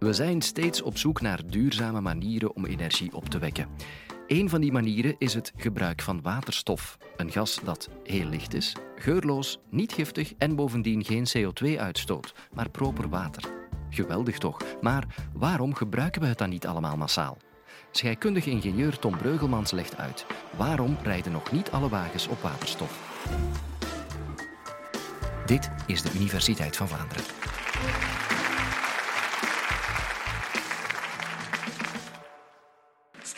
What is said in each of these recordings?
We zijn steeds op zoek naar duurzame manieren om energie op te wekken. Een van die manieren is het gebruik van waterstof. Een gas dat heel licht is, geurloos, niet giftig en bovendien geen CO2 uitstoot, maar proper water. Geweldig toch? Maar waarom gebruiken we het dan niet allemaal massaal? Scheikundige ingenieur Tom Breugelmans legt uit waarom rijden nog niet alle wagens op waterstof. Dit is de Universiteit van Vlaanderen.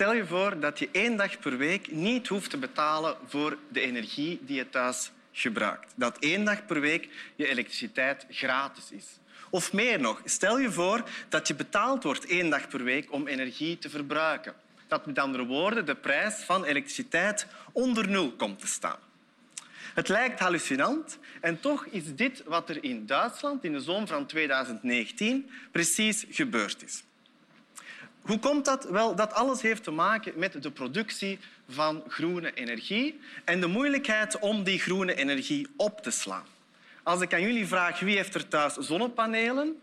Stel je voor dat je één dag per week niet hoeft te betalen voor de energie die je thuis gebruikt. Dat één dag per week je elektriciteit gratis is. Of meer nog, stel je voor dat je betaald wordt één dag per week om energie te verbruiken. Dat met andere woorden de prijs van elektriciteit onder nul komt te staan. Het lijkt hallucinant en toch is dit wat er in Duitsland in de zomer van 2019 precies gebeurd is. Hoe komt dat? Wel, dat alles heeft te maken met de productie van groene energie en de moeilijkheid om die groene energie op te slaan. Als ik aan jullie vraag wie heeft er thuis zonnepanelen,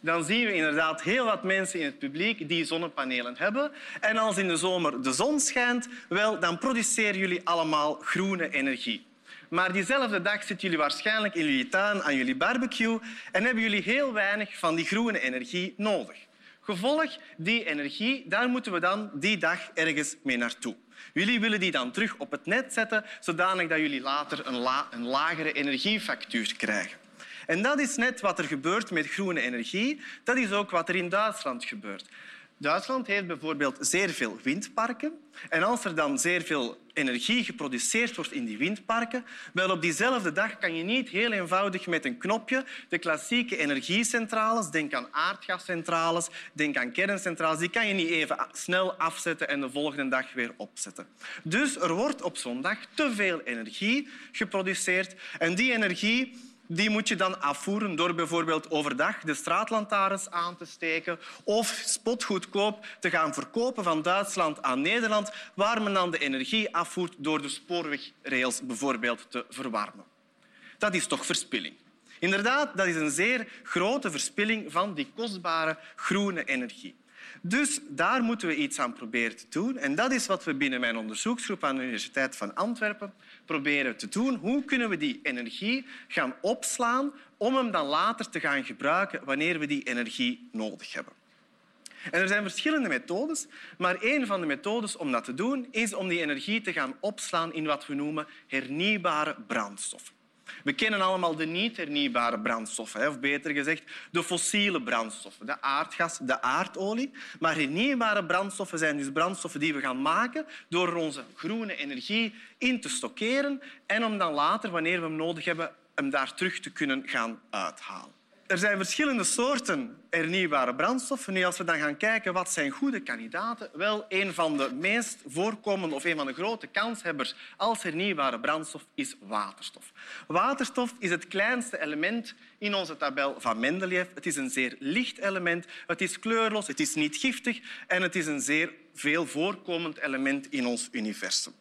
dan zien we inderdaad heel wat mensen in het publiek die zonnepanelen hebben. En als in de zomer de zon schijnt, wel, dan produceren jullie allemaal groene energie. Maar diezelfde dag zitten jullie waarschijnlijk in jullie tuin aan jullie barbecue en hebben jullie heel weinig van die groene energie nodig. Gevolg, die energie, daar moeten we dan die dag ergens mee naartoe. Jullie willen die dan terug op het net zetten, zodanig dat jullie later een, een lagere energiefactuur krijgen. En dat is net wat er gebeurt met groene energie. Dat is ook wat er in Duitsland gebeurt. Duitsland heeft bijvoorbeeld zeer veel windparken. En als er dan zeer veel energie geproduceerd wordt in die windparken, wel op diezelfde dag kan je niet heel eenvoudig met een knopje de klassieke energiecentrales, denk aan aardgascentrales, denk aan kerncentrales, die kan je niet even snel afzetten en de volgende dag weer opzetten. Dus er wordt op zo'n dag te veel energie geproduceerd en die energie die moet je dan afvoeren door bijvoorbeeld overdag de straatlantaarns aan te steken of spotgoedkoop te gaan verkopen van Duitsland aan Nederland, waar men dan de energie afvoert door de spoorwegrails bijvoorbeeld te verwarmen. Dat is toch verspilling. Inderdaad, dat is een zeer grote verspilling van die kostbare groene energie. Dus daar moeten we iets aan proberen te doen. En dat is wat we binnen mijn onderzoeksgroep aan de Universiteit van Antwerpen proberen te doen. Hoe kunnen we die energie gaan opslaan om hem dan later te gaan gebruiken wanneer we die energie nodig hebben? En er zijn verschillende methodes, maar een van de methodes om dat te doen is om die energie te gaan opslaan in wat we noemen hernieuwbare brandstoffen. We kennen allemaal de niet hernieuwbare brandstoffen, of beter gezegd de fossiele brandstoffen, de aardgas, de aardolie. Maar hernieuwbare brandstoffen zijn dus brandstoffen die we gaan maken door onze groene energie in te stockeren en om dan later, wanneer we hem nodig hebben, hem daar terug te kunnen gaan uithalen. Er zijn verschillende soorten hernieuwbare brandstoffen. Nu, als we dan gaan kijken wat zijn goede kandidaten, wel een van de meest voorkomende of een van de grote kanshebbers als hernieuwbare brandstof is waterstof. Waterstof is het kleinste element in onze tabel van Mendeleev. Het is een zeer licht element, het is kleurloos, het is niet giftig en het is een zeer veel voorkomend element in ons universum.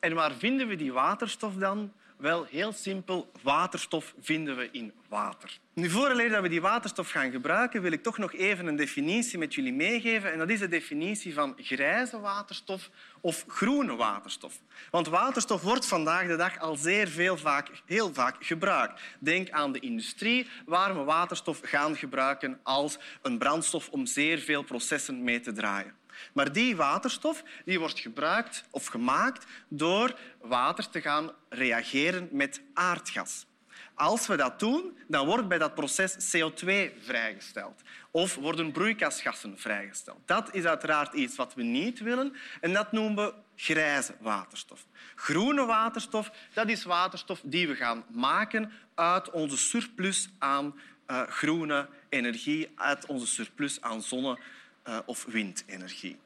En waar vinden we die waterstof dan? Wel, heel simpel, waterstof vinden we in water. Nu, voordat we die waterstof gaan gebruiken, wil ik toch nog even een definitie met jullie meegeven. En dat is de definitie van grijze waterstof of groene waterstof. Want waterstof wordt vandaag de dag al zeer veel vaak, heel vaak gebruikt. Denk aan de industrie, waar we waterstof gaan gebruiken als een brandstof om zeer veel processen mee te draaien. Maar die waterstof die wordt gebruikt of gemaakt door water te gaan reageren met aardgas. Als we dat doen, dan wordt bij dat proces CO2 vrijgesteld of worden broeikasgassen vrijgesteld. Dat is uiteraard iets wat we niet willen en dat noemen we grijze waterstof. Groene waterstof dat is waterstof die we gaan maken uit onze surplus aan uh, groene energie, uit onze surplus aan zonne- uh, of windenergie.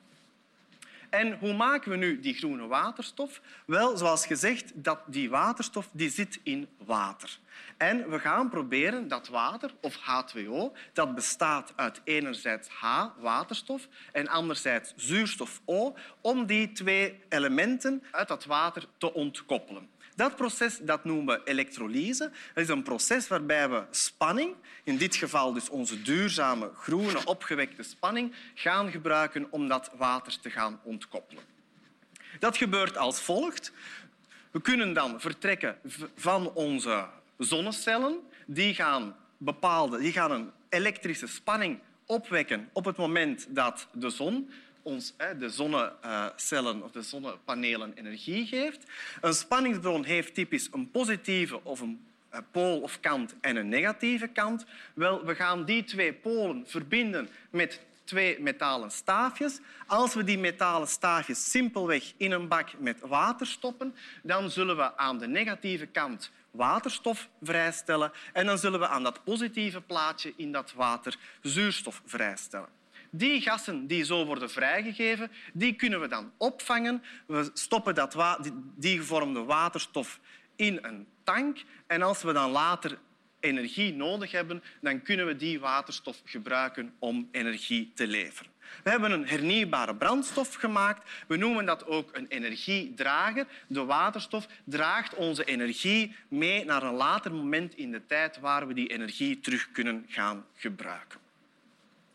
En hoe maken we nu die groene waterstof? Wel, zoals gezegd, dat die waterstof die zit in water. En we gaan proberen dat water, of H2O, dat bestaat uit enerzijds H, waterstof, en anderzijds zuurstof O, om die twee elementen uit dat water te ontkoppelen. Dat proces dat noemen we elektrolyse. Dat is een proces waarbij we spanning, in dit geval dus onze duurzame, groene, opgewekte spanning, gaan gebruiken om dat water te gaan ontkoppelen. Dat gebeurt als volgt. We kunnen dan vertrekken van onze zonnecellen. Die gaan, bepaalde, die gaan een elektrische spanning opwekken op het moment dat de zon ons de zonnecellen of de zonnepanelen energie geeft. Een spanningsbron heeft typisch een positieve of een eh, pool of kant en een negatieve kant. Wel, we gaan die twee polen verbinden met twee metalen staafjes. Als we die metalen staafjes simpelweg in een bak met water stoppen, dan zullen we aan de negatieve kant waterstof vrijstellen en dan zullen we aan dat positieve plaatje in dat water zuurstof vrijstellen. Die gassen die zo worden vrijgegeven, die kunnen we dan opvangen. We stoppen dat die gevormde waterstof in een tank en als we dan later energie nodig hebben, dan kunnen we die waterstof gebruiken om energie te leveren. We hebben een hernieuwbare brandstof gemaakt. We noemen dat ook een energiedrager. De waterstof draagt onze energie mee naar een later moment in de tijd waar we die energie terug kunnen gaan gebruiken.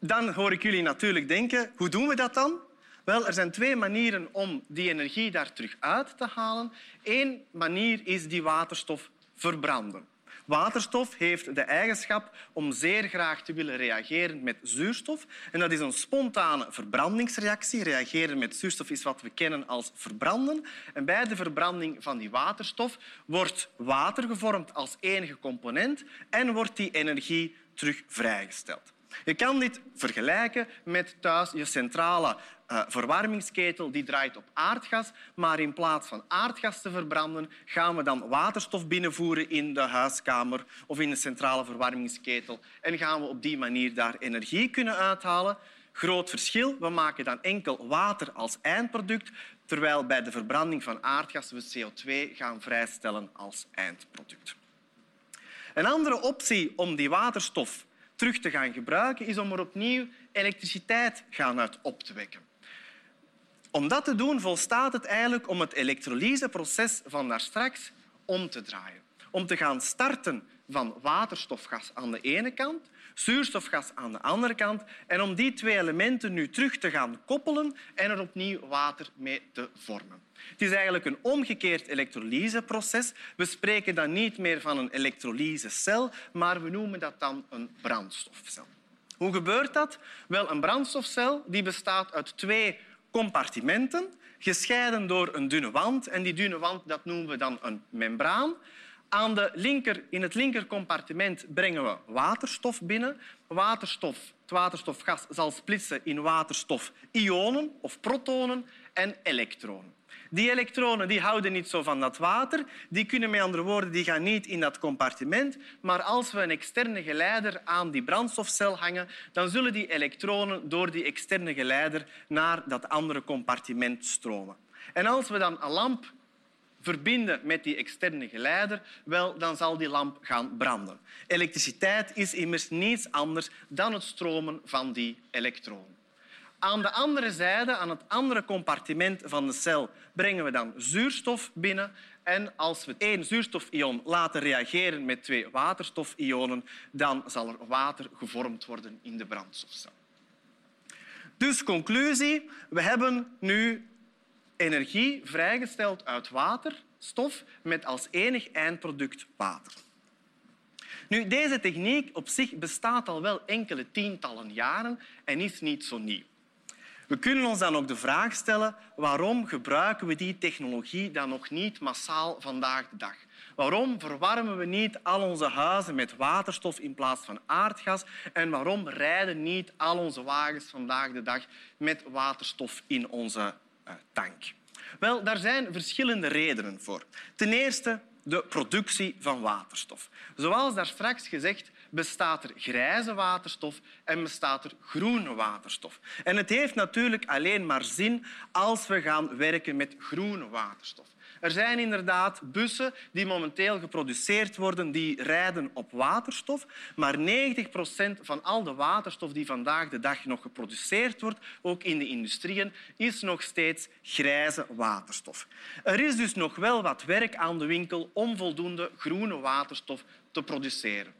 Dan hoor ik jullie natuurlijk denken, hoe doen we dat dan? Wel, er zijn twee manieren om die energie daar terug uit te halen. Eén manier is die waterstof verbranden. Waterstof heeft de eigenschap om zeer graag te willen reageren met zuurstof. En dat is een spontane verbrandingsreactie. Reageren met zuurstof is wat we kennen als verbranden. En bij de verbranding van die waterstof wordt water gevormd als enige component en wordt die energie terug vrijgesteld. Je kan dit vergelijken met thuis je centrale uh, verwarmingsketel die draait op aardgas, maar in plaats van aardgas te verbranden gaan we dan waterstof binnenvoeren in de huiskamer of in de centrale verwarmingsketel en gaan we op die manier daar energie kunnen uithalen. Groot verschil, we maken dan enkel water als eindproduct, terwijl bij de verbranding van aardgas we CO2 gaan vrijstellen als eindproduct. Een andere optie om die waterstof terug te gaan gebruiken, is om er opnieuw elektriciteit gaan uit op te wekken. Om dat te doen volstaat het eigenlijk om het elektrolyseproces van daarstraks om te draaien. Om te gaan starten van waterstofgas aan de ene kant, zuurstofgas aan de andere kant en om die twee elementen nu terug te gaan koppelen en er opnieuw water mee te vormen. Het is eigenlijk een omgekeerd elektrolyseproces. We spreken dan niet meer van een elektrolysecel, maar we noemen dat dan een brandstofcel. Hoe gebeurt dat? Wel, een brandstofcel die bestaat uit twee compartimenten, gescheiden door een dunne wand. En die dunne wand dat noemen we dan een membraan. Aan de linker, in het linkercompartiment brengen we waterstof binnen. Waterstof, het waterstofgas zal splitsen in waterstofionen of protonen en elektronen. Die elektronen die houden niet zo van dat water. Die kunnen met andere woorden die gaan niet in dat compartiment. Maar als we een externe geleider aan die brandstofcel hangen, dan zullen die elektronen door die externe geleider naar dat andere compartiment stromen. En als we dan een lamp verbinden met die externe geleider, wel, dan zal die lamp gaan branden. Elektriciteit is immers niets anders dan het stromen van die elektronen. Aan de andere zijde, aan het andere compartiment van de cel, brengen we dan zuurstof binnen. En als we één zuurstofion laten reageren met twee waterstofionen, dan zal er water gevormd worden in de brandstofcel. Dus conclusie, we hebben nu energie vrijgesteld uit waterstof met als enig eindproduct water. Nu, deze techniek op zich bestaat al wel enkele tientallen jaren en is niet zo nieuw. We kunnen ons dan ook de vraag stellen waarom gebruiken we die technologie dan nog niet massaal vandaag de dag? Waarom verwarmen we niet al onze huizen met waterstof in plaats van aardgas? En waarom rijden niet al onze wagens vandaag de dag met waterstof in onze tank? Wel, daar zijn verschillende redenen voor. Ten eerste de productie van waterstof. Zoals daar straks gezegd, bestaat er grijze waterstof en bestaat er groene waterstof. En het heeft natuurlijk alleen maar zin als we gaan werken met groene waterstof. Er zijn inderdaad bussen die momenteel geproduceerd worden die rijden op waterstof, maar 90 procent van al de waterstof die vandaag de dag nog geproduceerd wordt, ook in de industrieën, is nog steeds grijze waterstof. Er is dus nog wel wat werk aan de winkel om voldoende groene waterstof te produceren.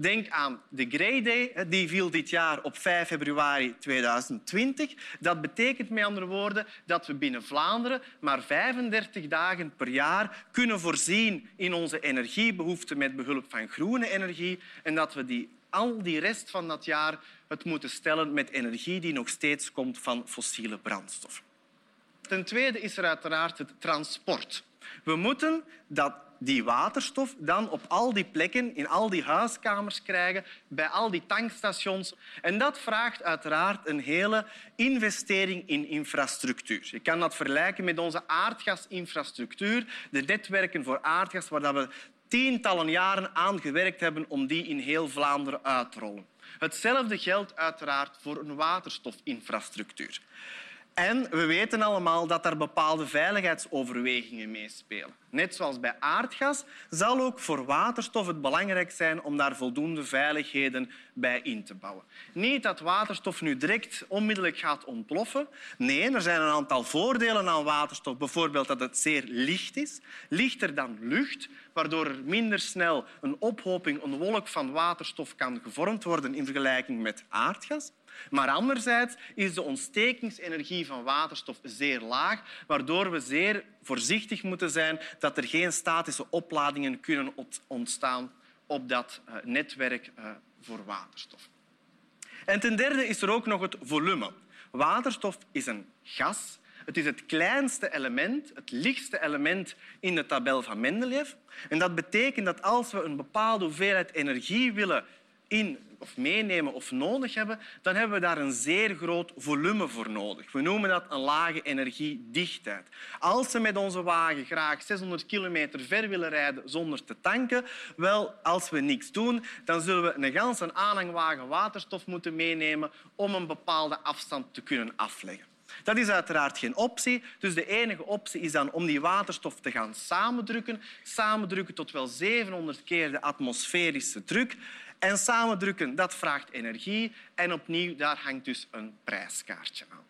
Denk aan de Grey Day, die viel dit jaar op 5 februari 2020. Dat betekent met andere woorden dat we binnen Vlaanderen maar 35 dagen per jaar kunnen voorzien in onze energiebehoeften met behulp van groene energie en dat we die, al die rest van dat jaar het moeten stellen met energie die nog steeds komt van fossiele brandstof. Ten tweede is er uiteraard het transport. We moeten dat die waterstof dan op al die plekken, in al die huiskamers krijgen, bij al die tankstations. En dat vraagt uiteraard een hele investering in infrastructuur. Je kan dat vergelijken met onze aardgasinfrastructuur, de netwerken voor aardgas, waar we tientallen jaren aan gewerkt hebben om die in heel Vlaanderen uit te rollen. Hetzelfde geldt uiteraard voor een waterstofinfrastructuur. En we weten allemaal dat er bepaalde veiligheidsoverwegingen meespelen. Net zoals bij aardgas zal ook voor waterstof het belangrijk zijn om daar voldoende veiligheden bij in te bouwen. Niet dat waterstof nu direct onmiddellijk gaat ontploffen. Nee, er zijn een aantal voordelen aan waterstof. Bijvoorbeeld dat het zeer licht is, lichter dan lucht, waardoor er minder snel een ophoping, een wolk van waterstof kan gevormd worden in vergelijking met aardgas. Maar anderzijds is de ontstekingsenergie van waterstof zeer laag, waardoor we zeer voorzichtig moeten zijn dat er geen statische opladingen kunnen ontstaan op dat eh, netwerk eh, voor waterstof. En ten derde is er ook nog het volume. Waterstof is een gas. Het is het kleinste element, het lichtste element in de tabel van Mendeleev. En dat betekent dat als we een bepaalde hoeveelheid energie willen in of meenemen of nodig hebben, dan hebben we daar een zeer groot volume voor nodig. We noemen dat een lage energiedichtheid. Als we met onze wagen graag 600 kilometer ver willen rijden zonder te tanken, wel, als we niks doen, dan zullen we een ganse aanhangwagen waterstof moeten meenemen om een bepaalde afstand te kunnen afleggen. Dat is uiteraard geen optie. Dus de enige optie is dan om die waterstof te gaan samendrukken. Samendrukken tot wel 700 keer de atmosferische druk. En samendrukken, dat vraagt energie. En opnieuw, daar hangt dus een prijskaartje aan.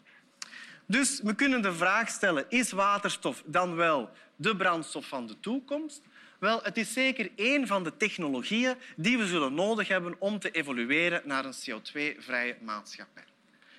Dus we kunnen de vraag stellen, is waterstof dan wel de brandstof van de toekomst? Wel, het is zeker één van de technologieën die we zullen nodig hebben om te evolueren naar een CO2-vrije maatschappij.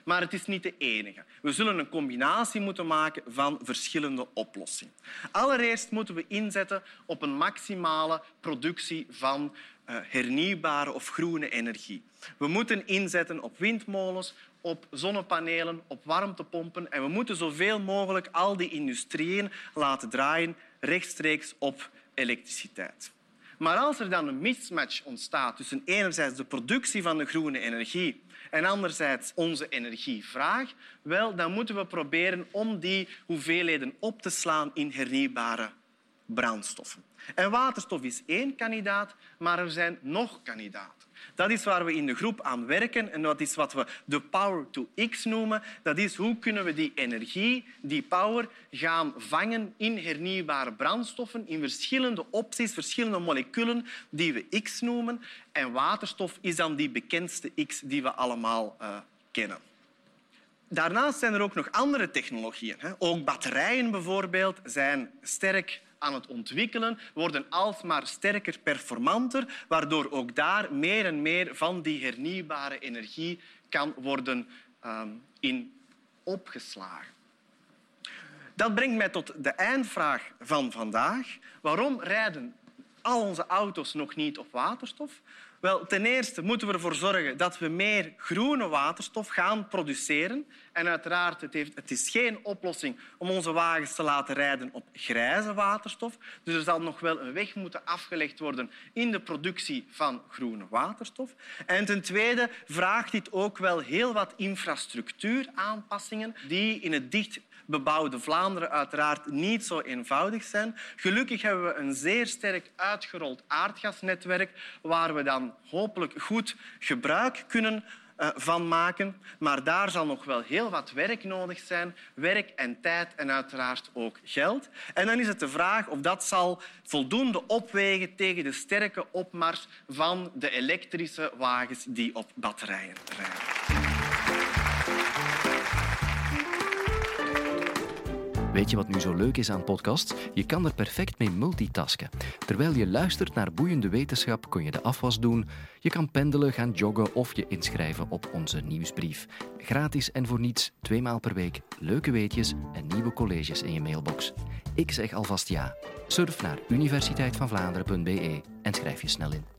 Maar het is niet de enige. We zullen een combinatie moeten maken van verschillende oplossingen. Allereerst moeten we inzetten op een maximale productie van hernieuwbare of groene energie. We moeten inzetten op windmolens, op zonnepanelen, op warmtepompen en we moeten zoveel mogelijk al die industrieën laten draaien rechtstreeks op elektriciteit. Maar als er dan een mismatch ontstaat tussen enerzijds de productie van de groene energie en anderzijds onze energievraag, wel, dan moeten we proberen om die hoeveelheden op te slaan in hernieuwbare brandstoffen. En waterstof is één kandidaat, maar er zijn nog kandidaten. Dat is waar we in de groep aan werken en dat is wat we de power to X noemen. Dat is hoe kunnen we die energie, die power, gaan vangen in hernieuwbare brandstoffen, in verschillende opties, verschillende moleculen die we X noemen. En waterstof is dan die bekendste X die we allemaal uh, kennen. Daarnaast zijn er ook nog andere technologieën. Ook batterijen bijvoorbeeld zijn sterk aan het ontwikkelen, worden alsmaar sterker performanter, waardoor ook daar meer en meer van die hernieuwbare energie kan worden um, in opgeslagen. Dat brengt mij tot de eindvraag van vandaag. Waarom rijden al onze auto's nog niet op waterstof? Wel, ten eerste moeten we ervoor zorgen dat we meer groene waterstof gaan produceren. En uiteraard, het, heeft, het is geen oplossing om onze wagens te laten rijden op grijze waterstof. Dus er zal nog wel een weg moeten afgelegd worden in de productie van groene waterstof. En ten tweede vraagt dit ook wel heel wat infrastructuuraanpassingen die in het dicht bebouwde Vlaanderen uiteraard niet zo eenvoudig zijn. Gelukkig hebben we een zeer sterk uitgerold aardgasnetwerk waar we dan hopelijk goed gebruik kunnen eh, van maken. Maar daar zal nog wel heel wat werk nodig zijn. Werk en tijd en uiteraard ook geld. En dan is het de vraag of dat zal voldoende opwegen tegen de sterke opmars van de elektrische wagens die op batterijen rijden. Weet je wat nu zo leuk is aan podcasts? Je kan er perfect mee multitasken. Terwijl je luistert naar boeiende wetenschap, kun je de afwas doen. Je kan pendelen, gaan joggen of je inschrijven op onze nieuwsbrief. Gratis en voor niets, twee maal per week. Leuke weetjes en nieuwe colleges in je mailbox. Ik zeg alvast ja. Surf naar universiteitvanvlaanderen.be en schrijf je snel in.